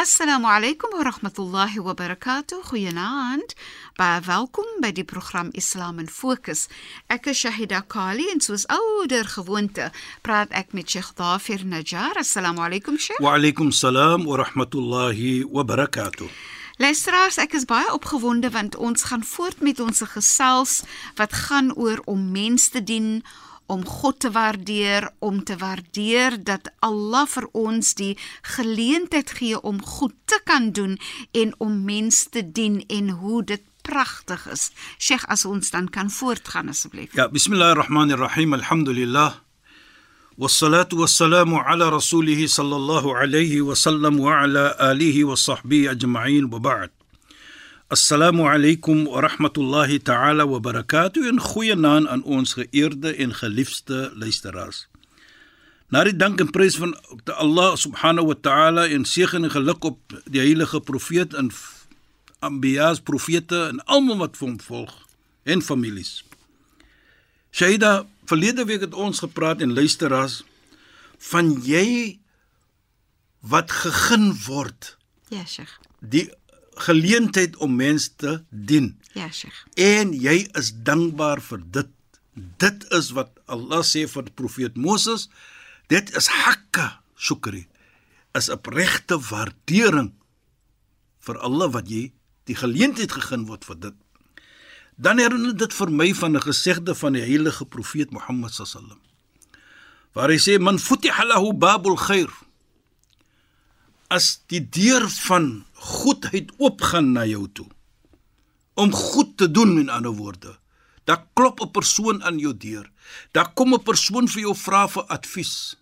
Assalamu alaykum wa rahmatullahi wa barakatuh. Goeienaand. Baie welkom by die program Islam in Fokus. Ek is Shahida Kali en soos ouer gewoonte praat ek met Sheikh Dafir Najjar. Assalamu alaykum Sheikh. Wa alaykum salaam wa rahmatullahi wa barakatuh. Luisteraars, ek is baie opgewonde want ons gaan voort met ons gesels wat gaan oor om mens te dien, om God te waardeer, om te waardeer dat Allah vir ons die geleentheid gee om goed te kan doen en om mens te dien en hoe dit pragtig is. Sheikh, as ons dan kan voortgaan asseblief. Ja, bismillahirrahmanirrahim. Alhamdulillah. والصلاه والسلام على رسوله صلى الله عليه وسلم وعلى اله وصحبه اجمعين وبعد Assalamu alaykum wa rahmatullahi ta'ala wa barakatuh en goeienaand aan ons geëerde en geliefde luisteraars. Na die dank en prys van Allah subhanahu wa ta'ala en seën en geluk op die heilige profeet en anbiya's profete en almal wat vir hom volg en families. Shaida, verlede week het ons gepraat en luisteraars van jy wat gegeen word. Ja, Sheikh. Die geleentheid om mense te dien. Ja, Sheikh. En jy is dankbaar vir dit. Dit is wat Allah sê vir die profeet Moses. Dit is hakka shukri. Is 'n regte waardering vir Allah wat jy die geleentheid gegee word vir dit. Dan herinner dit vir my van 'n gesegde van die heilige profeet Mohammed sallam. Waar hy sê man futiha lahu babul khair. As die deur van goedheid oopgaan na jou toe om goed te doen in ander woorde. Daar klop 'n persoon aan jou deur. Daar kom 'n persoon vir jou vra vir advies.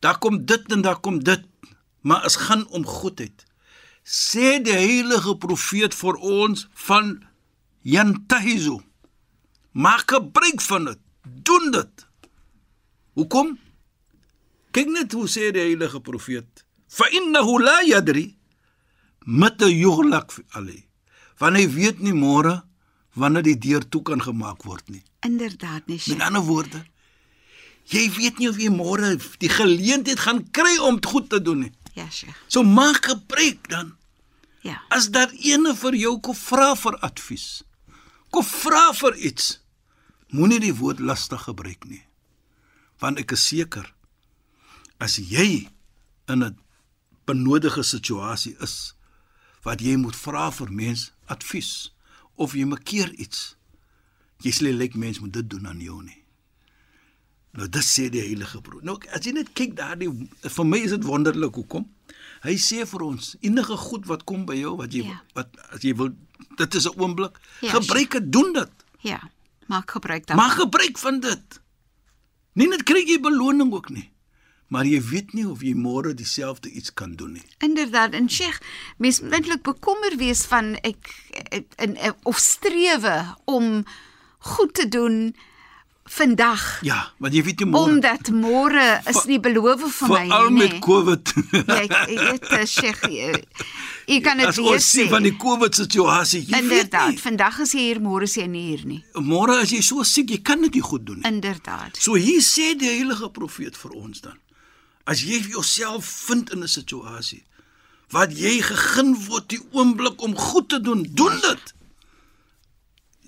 Daar kom dit en daar kom dit, maar as gaan om goedheid. Sê die heilige profeet vir ons van yantahizu. Maak gebruik van dit. Doen dit. Hoekom? Kyk net hoe sê die heilige profeet. Fa innahu la yadri mata yughlaq ali. Want hy weet nie môre wanneer die deur toe kan gemaak word nie. Inderdaad, nee. Met ander woorde, jy weet nie of jy môre die geleentheid gaan kry om goed te doen nie. Ja, Sheikh. So maak gebruik dan. Ja. As daar ene vir jou kom vra vir advies, kom vra vir iets, moenie die woord lastig gebruik nie. Want ek is seker as jy in 'n benodige situasie is wat jy moet vra vir mens advies of jy makeer iets, jy sê lyk mens moet dit doen aan jou nie. Nou dit sê die heilige broer. Nou as jy net kyk daardie vir my is dit wonderlik hoekom? Hy sê vir ons enige goed wat kom by jou wat jy Ja. wat as jy wil dit is 'n oomblik, Ja, gebruik dit, doen dit. Ja. Maak gebruik daarvan. Maak gebruik van dit. Nie net kry jy beloning ook nie. Maar jy weet nie of jy môre dieselfde iets kan doen nie. Inderdaad, en Sheikh, mens moet eintlik bekommer wees van ek in of strewe om goed te doen vandag. Ja, want jy weet nie môre Omdat môre is nie beloof vir my veral nie. met nee. COVID. Ja, ek ek weet eh, Sheikh, jy, jy kan dit As weer ons sien van sê. die COVID situasie, jy Inderdaad, vandag is jy hier, môre is jy nie hier nie. Môre as jy so siek, jy kan dit nie goed doen nie. Inderdaad. So hier sê die heilige profeet vir ons dan. As jy jouself vind in 'n situasie wat jy gegeen word die oomblik om goed te doen, doen dit.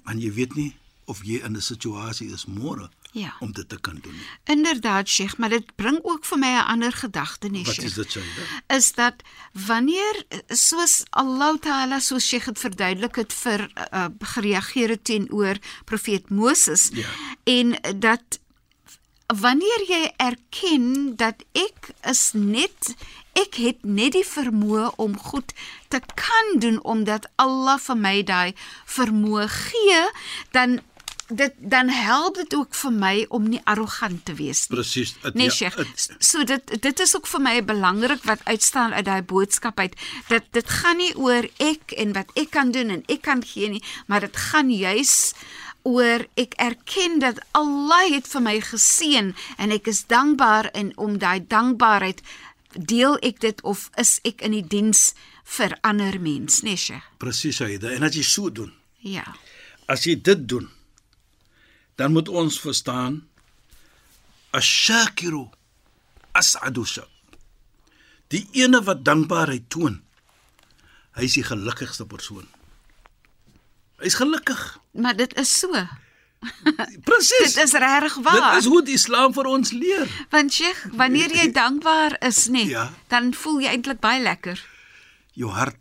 Want jy weet nie of jy in 'n situasie is môre Ja. om dit te kan doen nie. Inderdaad, Sheikh, maar dit bring ook vir my 'n ander gedagte nie, Wat Sheikh. is dit sê? is dat wanneer soos Allah Taala soos Sheikh het verduidelik het vir uh, gereageer het teenoor profeet Moses Ja. en dat wanneer jy erken dat ek is net ek het net die vermoë om goed te kan doen omdat Allah vir my daai vermoë gee, dan dit dan help dit ook vir my om nie arrogant te wees nie. Presies. Nee, ja, Sheikh. So dit dit is ook vir my belangrik wat uitstaan uit daai boodskap uit. Dat dit gaan nie oor ek en wat ek kan doen en ek kan gee nie, maar dit gaan juis oor ek erken dat Allah het vir my geseën en ek is dankbaar en om daai dankbaarheid deel ek dit of is ek in die diens vir ander mens, nee Sheikh. Presies, Aida. En as jy so doen, Ja. as jy dit doen, dan moet ons verstaan ash-shakiru as'adu shak. Die ene wat dankbaarheid toon, hy is die gelukkigste persoon. Hy's gelukkig. Maar dit is so. Presies. Dit is regtig waar. Dit is hoe die Islam vir ons leer. Want Sheikh, wanneer jy dankbaar is, nee, Ja. dan voel jy eintlik baie lekker. Jou hart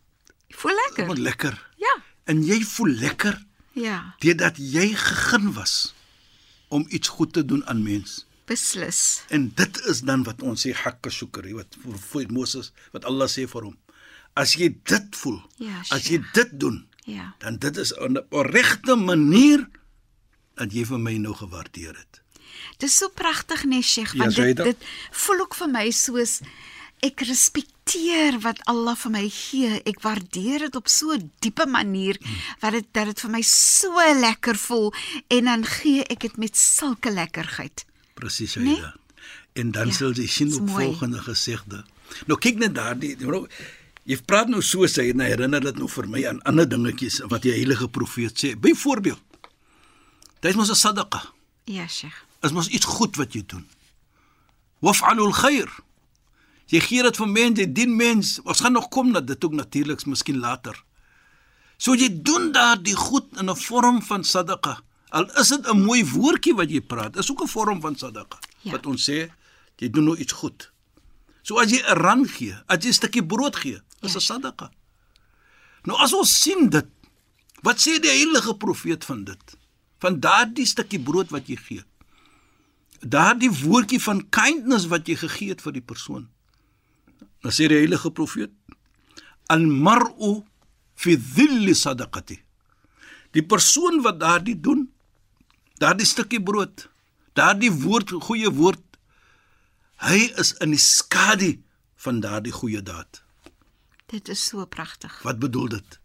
Voel lekker. word lekker. Ja. En jy voel lekker Ja, deurdat jy gegeen was om iets goed te doen aan mens. beslis. En dit is dan wat ons sê hakka shukri wat vir, vir Moses wat Allah sê vir hom. As jy dit voel, Ja, as jy dit doen, Ja. dan dit is 'n regte manier dat jy vir my nou gewaardeer het. Dis so pragtig nee Sheikh, Ja, want jy dit dit voel ook vir my soos ek respekteer wat Allah vir my gee. Ek waardeer dit op so 'n diepe manier wat dit dat dit vir my so lekker voel en dan gee ek dit met sulke lekkerheid. Presies Nee? Aida. En dan Ja, sal jy sien op mooi. volgende gesegde. Nou kyk net daardie, you know, jy praat nou so sê en herinner dit nou vir my aan ander dingetjies wat die heilige profeet sê. Byvoorbeeld, dit is mos 'n sadaqa. Ja, Sheikh. is mos iets goed wat jy doen. Waf'alul khair. Jy gee dit vir mense, jy dien mense. Ons gaan nog kom na dit ook natuurliks miskien later. So jy doen daardie goed in 'n vorm van sadaqa. Al is dit 'n mooi woordjie wat jy praat, is ook 'n vorm van sadaqa. Ja. Wat ons sê, jy doen nou iets goed. So as jy 'n rand gee, as jy 'n stukkie brood gee, is 'n sadaqa. Nou as ons sien dit, wat sê die heilige profeet van dit? Van daardie stukkie brood wat jy gee daardie woordjie van kindness wat jy gegee het vir die persoon. Dan sê die heilige profeet: Al mar'u fi dhilli sadaqati. Die persoon wat daardie doen, daardie stukkie brood, daardie woord, goeie woord, hy is in die skadu van daardie goeie daad. Dit is so pragtig. Wat bedoel dit?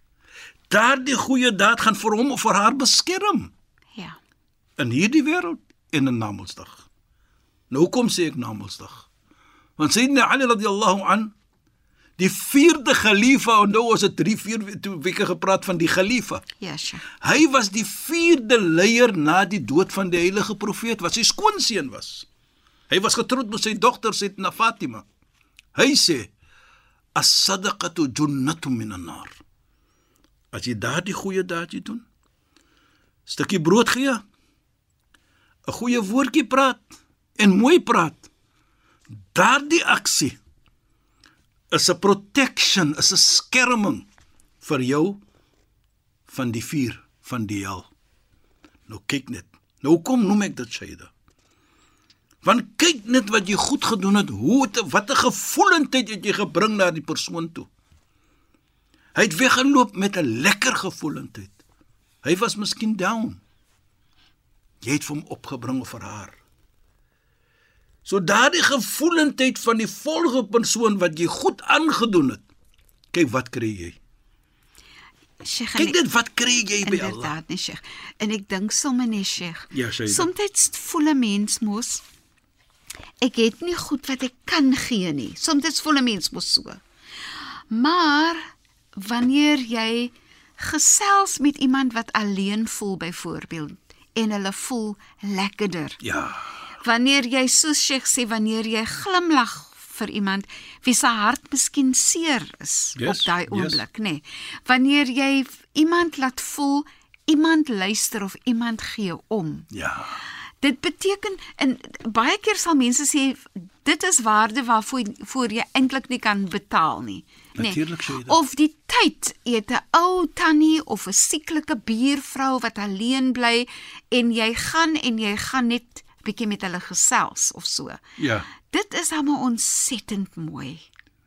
Daardie goeie daad gaan vir hom of vir haar beskerm Ja. in hierdie wêreld en in Namedsdag. Nou hoekom sê ek Namedsdag? Want Sayyidina Ali radhiyallahu an die vierde khalifa en nou ons het 3 4 twee weke gepraat van die khalifa. Ja, Sheikh. Hy was die vierde leier na die dood van die heilige profeet wat sy skoonseun was. Hy was getroud met sy dogter Sayyidina Fatima. Hy sê as-sadaqatu junnatun minan nar. As jy daardie goeie daad jy doen, stukkie brood gee, 'n goeie woordjie praat en mooi praat. Daardie aksie is 'n protection, is 'n skerming vir jou van die vuur van die hel. Nou kyk net. Nou kom noem ek dit Shaida. Want kyk net wat jy goed gedoen het, hoe het, wat 'n gevoelendheid het jy gebring na die persoon toe. Hy het weggeloop met 'n lekker gevoelendheid. Hy was miskien down. Jy het hom opgebring vir haar. So daardie gevoelendheid van die volgende persoon wat jy goed aangedoen het. Kyk wat kry jy. Sheikh, Kyk net wat kry jy by Allah. Inderdaad, nee Sheikh. En ek dink sommer nee Sheikh. Ja. Soms voel 'n mens mos ek het nie goed wat ek kan gee nie. Soms voel 'n mens mos so. Maar wanneer jy gesels met iemand wat alleen voel byvoorbeeld en hulle voel lekkerder. Ja. Wanneer jy soos Sheikh sê wanneer jy glimlag vir iemand wie se hart miskien seer is Yes, op daai yes. oomblik, nê. Nee. Wanneer jy iemand laat voel iemand luister of iemand gee om. Ja. Dit beteken en baie keer sal mense sê dit is waarde waarvoor voor jy eintlik nie kan betaal nie. Natuurlijk sê jy dit. Of die tyd, jy het 'n ou tannie of 'n sieklike buurvrou wat alleen bly en jy gaan en jy gaan net bietjie met hulle gesels of so. Ja. Dit is hom ontsettend mooi.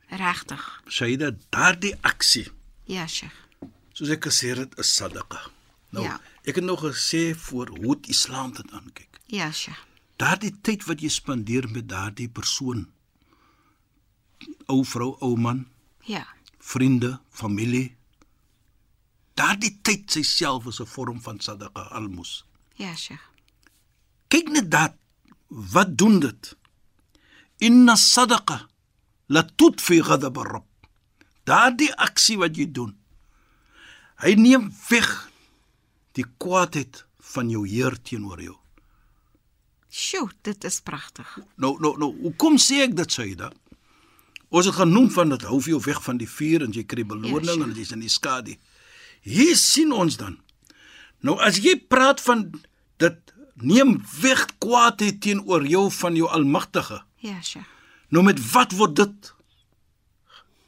Regtig. Shaida, daardie aksie, Ja, Sheikh. soos ek gesê het, is sadaqa. Nou, Ja. ek het nog gesê voor hoe die Islam dit aankyk. Ja, Sheikh. Daardie tyd wat jy spandeer met daardie persoon, ou vrou, ou man, Ja. vriende, familie, daardie tyd self is 'n vorm van sadaqa almos. Ja, Sheikh. Kyk net dat wat doen dit? Inna sadaqa la tudfi ghadab ar-rabb. Daardie aksie wat jy doen. Hy neem weg die kwaadheid van jou Heer teenoor jou. Sjoe, dit is pragtig. Nou nou nou, hoekom sê ek dit Saida? Ons het genoem van dit hou vir jou weg van die vuur en jy kry beloning Ja, sure. en jy's in die skadu. Hier sien ons dan. Nou as jy praat van dit neem weg kwaadheid teenoor jou van jou Almagtige. Ja, Sheikh. Nou met wat word dit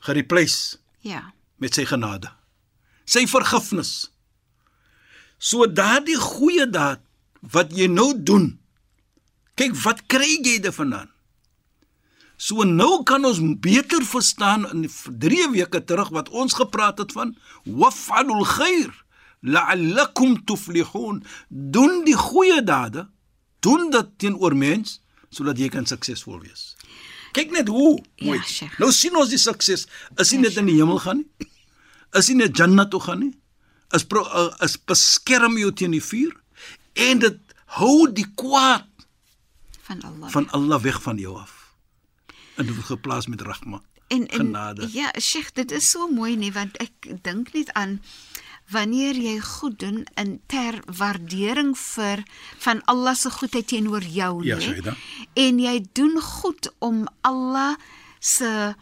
gereplace? Ja. Met sy genade. Sy vergifnis. So daardie goeie daad wat jy nou doen. Kyk, wat kry jy daarvandaan? So nou kan ons beter verstaan in 3 weke terug wat ons gepraat het van waf'alul khair la'allakum tuflihun. Doen die goeie dade, doen dit teenoor mens sodat jy kan suksesvol wees. Kyk net hoe mooi. Ja, Sheikh. nou sien ons die sukses. Is nie net in die hemel gaan nie. Is nie net Jannah toe gaan nie. Is pro, uh, is beskerm jou teen die vuur en dit hou die kwaad Van Allah. van Allah weg van jou af. En dit word geplaas met rahma. En, en genade. ja, Sheikh, dit is so mooi nie want ek dink net aan wanneer jy goed doen in ter waardering vir van Allah se goedheid teenoor jou Ja, nê. Shaida. en jy doen goed om Allah se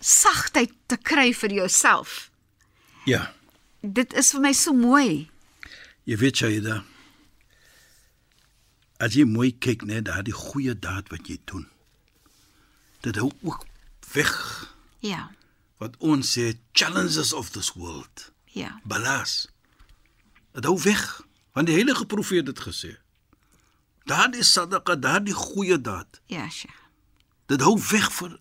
sagtheid te kry vir jouself. Ja. Dit is vir my so mooi. Jy weet Shaida. As jy mooi kyk net daardie goeie daad wat jy doen. Dit hou ook weg Ja. wat ons sê challenges of this world. Ja. Balas. Dit hou weg want die heilige profeet het gesê. Daardie sadaqa, daardie goeie daad, Ja, Sheikh. dit hou weg vir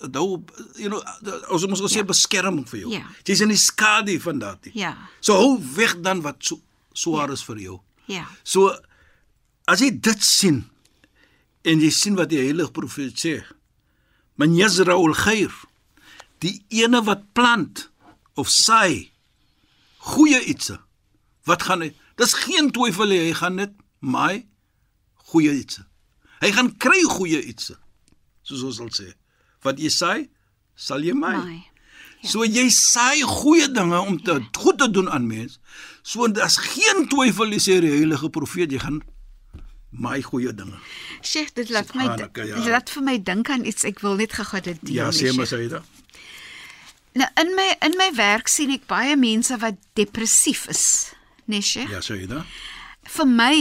dit hou you know ons moet gesê Ja. beskerming vir jou. Ja. Jy's in die skadu van daardie. Ja. So hou weg dan wat so swaar is vir jou. Ja. So as jy dit sien en jy sien wat die heilige profeet sê, man yazra'ul khair, die ene wat plant of saai goeie ietsie, wat gaan hy? Dis geen twyfel hy gaan net maai goeie ietsie. Hy gaan kry goeie ietsie. Soos ons sal sê, wat jy saai, sal jy maai. Maai. So jy saai goeie dinge om te goed te doen aan mense. So daar's geen twyfel sê die heilige profeet jy gaan maai goeie dinge. Sheikh, dit laat my ja. dit laat vir my dink aan iets ek wil net gou dit deel. Ja, sê maar Sheikh. Saida. Nou in my in my werk sien ek baie mense wat depressief is, nee Sheikh. Ja, Saida. Vir my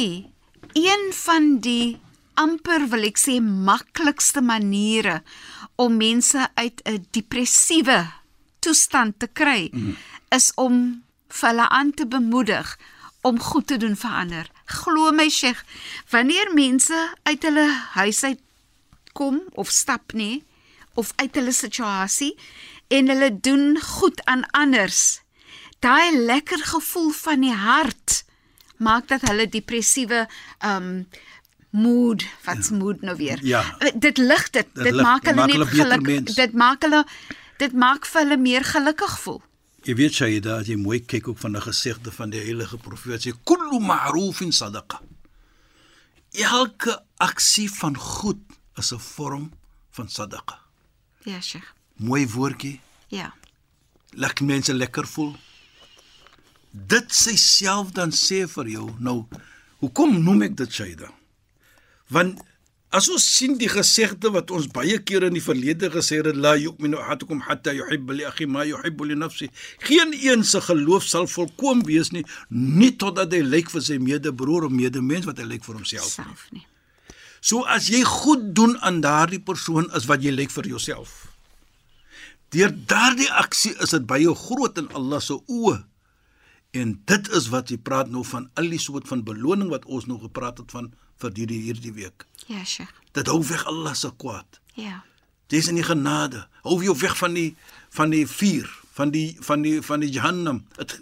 een van die amper wil ek sê maklikste maniere om mense uit 'n depressiewe toestand te kry mm. is om vir hulle aan te bemoedig om goed te doen vir ander. Glo my Sheikh, wanneer mense uit hulle huis uit kom of stap nê of uit hulle situasie en hulle doen goed aan anders. Daai lekker gevoel van die hart maak dat hulle depressiewe um mood, wat's mood nou weer? Ja. Eh, Dit lig dit. Dit Dit maak hulle net gelukkig. Dit maak hulle dit maak vir hulle meer gelukkig voel. Jy weet Saida, as jy mooi kyk ook van 'n gesegde van die heilige profeet sê kullu ma'rufin sadaqa. Elke aksie van goed is 'n vorm van sadaqa. Ja, Sheikh. Mooi woordjie, Ja. laat mense lekker voel. Dit sy self dan sê vir jou. Nou, hoekom noem ek dit Saida? Want as ons sien die gesegde wat ons baie kere in die verlede gesê het, la yu'minu ahadukum hatta yuhibba li akhi ma yuhibbu li nafsi. Geen een se geloof sal volkoem wees nie, nie totdat hy lyk vir sy medebroer of medemens wat hy lyk vir homself. Self nie. So as jy goed doen aan daardie persoon is wat jy lyk vir jouself. Deur daardie aksie is dit baie groot in Allah se oë. En dit is wat jy praat nou van al die soort van beloning wat ons nou gepraat het van vir hierdie hierdie week. Ja, Sheikh. Dit hou weg Allah se kwaad. Ja. Dis in die genade. Hou jou weg van die van die vuur, van die van die van die Jahannam. Dit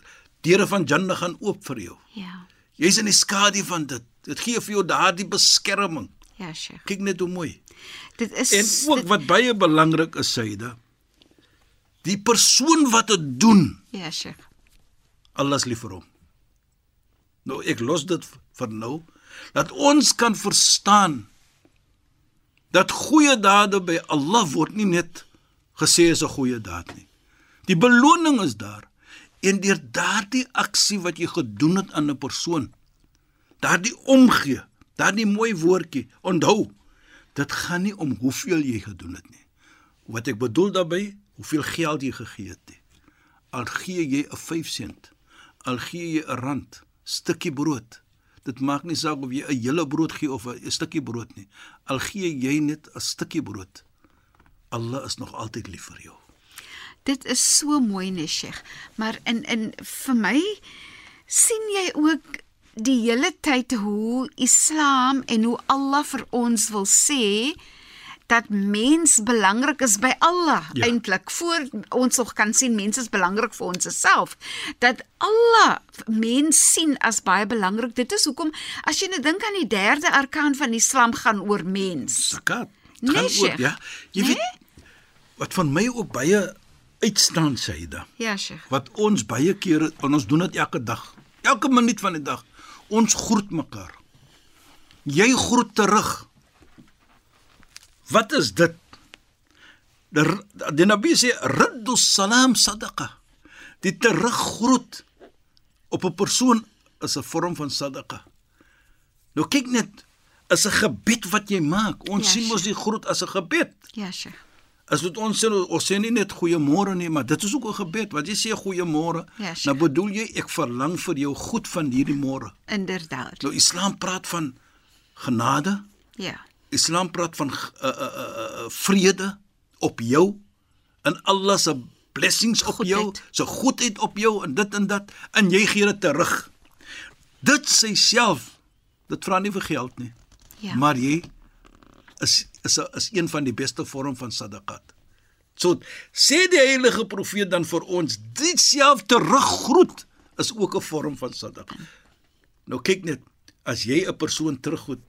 deure van Jannah gaan oop vir jou. Ja. Jy's in die skadu van dit. Dit gee vir jou daardie beskerming. Ja, Sheikh. Kyk net hoe mooi. Dit is En ook dit, wat baie belangrik is, Saida, die persoon wat dit doen, Ja, Sheikh. alles lief vir hom. Nou ek los dit vir nou dat ons kan verstaan dat goeie dade by Allah word nie net gesê is 'n goeie daad nie. Die beloning is daar en deur daardie aksie wat jy gedoen het aan 'n persoon, daardie omgee, daardie mooi woordjie, onthou, dit gaan nie om hoeveel jy gedoen het nie. Wat ek bedoel daarmee, hoeveel geld jy gegee het nie. Al gee jy 'n 5 sent, al gee jy 'n rand, stukkie brood. Dit maak nie saak of jy 'n hele brood gee of 'n stukkie brood nie. Al gee jy net 'n stukkie brood. Allah is nog altyd lief vir jou. Dit is so mooi, nee, Sheikh. Maar in in vir my sien jy ook die hele tyd hoe Islam en hoe Allah vir ons wil sê dat mens belangrik is by Allah Ja. eintlik voor ons nog kan sien mens is belangrik vir ons self dat Allah mens sien as baie belangrik dit is hoekom as jy nou dink aan die derde arkaan van Islam gaan oor mens Zakat. Nee, Gaan Sheikh. ja. Jy Nee? weet wat van my ook baie uitstaan Saida. ja Sheikh Wat ons baie kere en ons doen dit elke dag. Elke minuut van die dag. Ons groet mekaar. Jy groet terug. Wat is dit? Die, die Nabi sê raddu salam sadaqa. Die teruggroet op 'n persoon is 'n vorm van sadaqa. Nou kyk net, is 'n gebed wat jy maak. Ons Ja, sien mos die groet as 'n gebed. ja Sheikh As dit ons sê ons sê nie net goeiemôre nie, maar dit is ook 'n gebed. Wat jy sê goeiemôre, Ja, Sheikh. nou bedoel jy ek verlang vir jou goed van hierdie môre. inderdaad Nou Islam praat van genade, ja Islam praat van uh, uh, uh, vrede op jou en Allah se blessings op Goedheid. jou, se goedheid op jou en dit en dat en jy gee dit terug. Dit sê self, dit vra nie vir geld nie. Ja. Maar jy is is is een van die beste vorm van sadaqat. So sê die heilige profeet dan vir ons, dit self teruggroet is ook 'n vorm van sadaqa. Nou kyk net, as jy 'n persoon teruggroet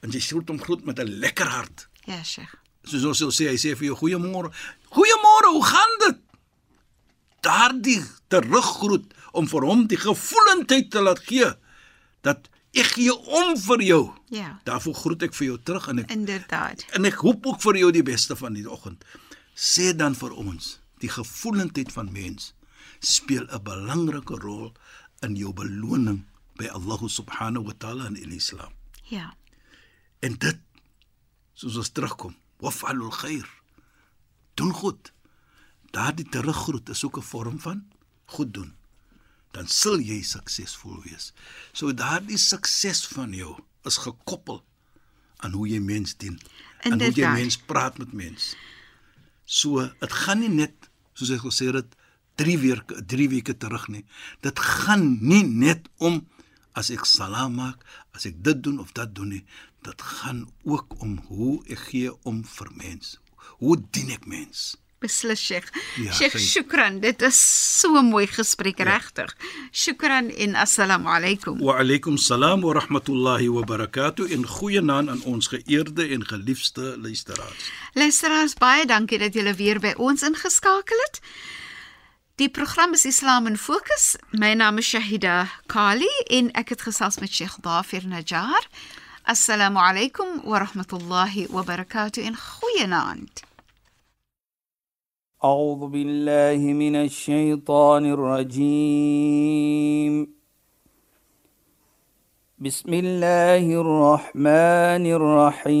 en jy groet hom groet met 'n lekker hart. ja Sheikh Soos ons sal sê, hy sê vir jou goeiemôre. Goeiemôre, hoe gaan dit? Daardie teruggroet om vir hom die gevoelendheid te laat gee dat ek gee om vir jou. ja Daarvoor groet ek vir jou terug en ek inderdaad en ek hoop ook vir jou die beste van die oggend. Sê dan vir ons, die gevoelendheid van mens speel 'n belangrike rol in jou beloning by Allah subhanahu wa taala in Islam. ja En dit soos ons terugkom, waf'alul khair. Doen goed. Daardie teruggroet is ook 'n vorm van goed doen. Dan sal jy suksesvol wees. So daardie sukses van jou is gekoppel aan hoe jy mens dien. En hoe jy mens praat met mens. So, dit gaan nie net soos ek gesê het 3 weke 3 weke terug nie. Dit gaan nie net om as ek salaam maak, as ek dit doen of dat doen nie. Dit gaan ook om hoe ek gee om vir mens. Hoe dien ek mens? Beslis Sheikh. Ja, Sheikh, sy- shukran. Dit is so 'n mooi gesprek ja. regtig. Shukran en assalamu alaykum. Wa alaykum salaam wa rahmatullahi wa barakatuh en goeienaand aan ons geëerde en geliefde luisteraars. Luisteraars, baie dankie dat julle weer by ons ingeskakel het. Die program is Islam in Fokus. My naam is Shahida Kali en ek het gesels met Sheikh Dafir Najjar. السلام عليكم ورحمة الله وبركاته. إن خيناند أعوذ بالله من الشيطان الرجيم. بسم الله الرحمن الرحيم.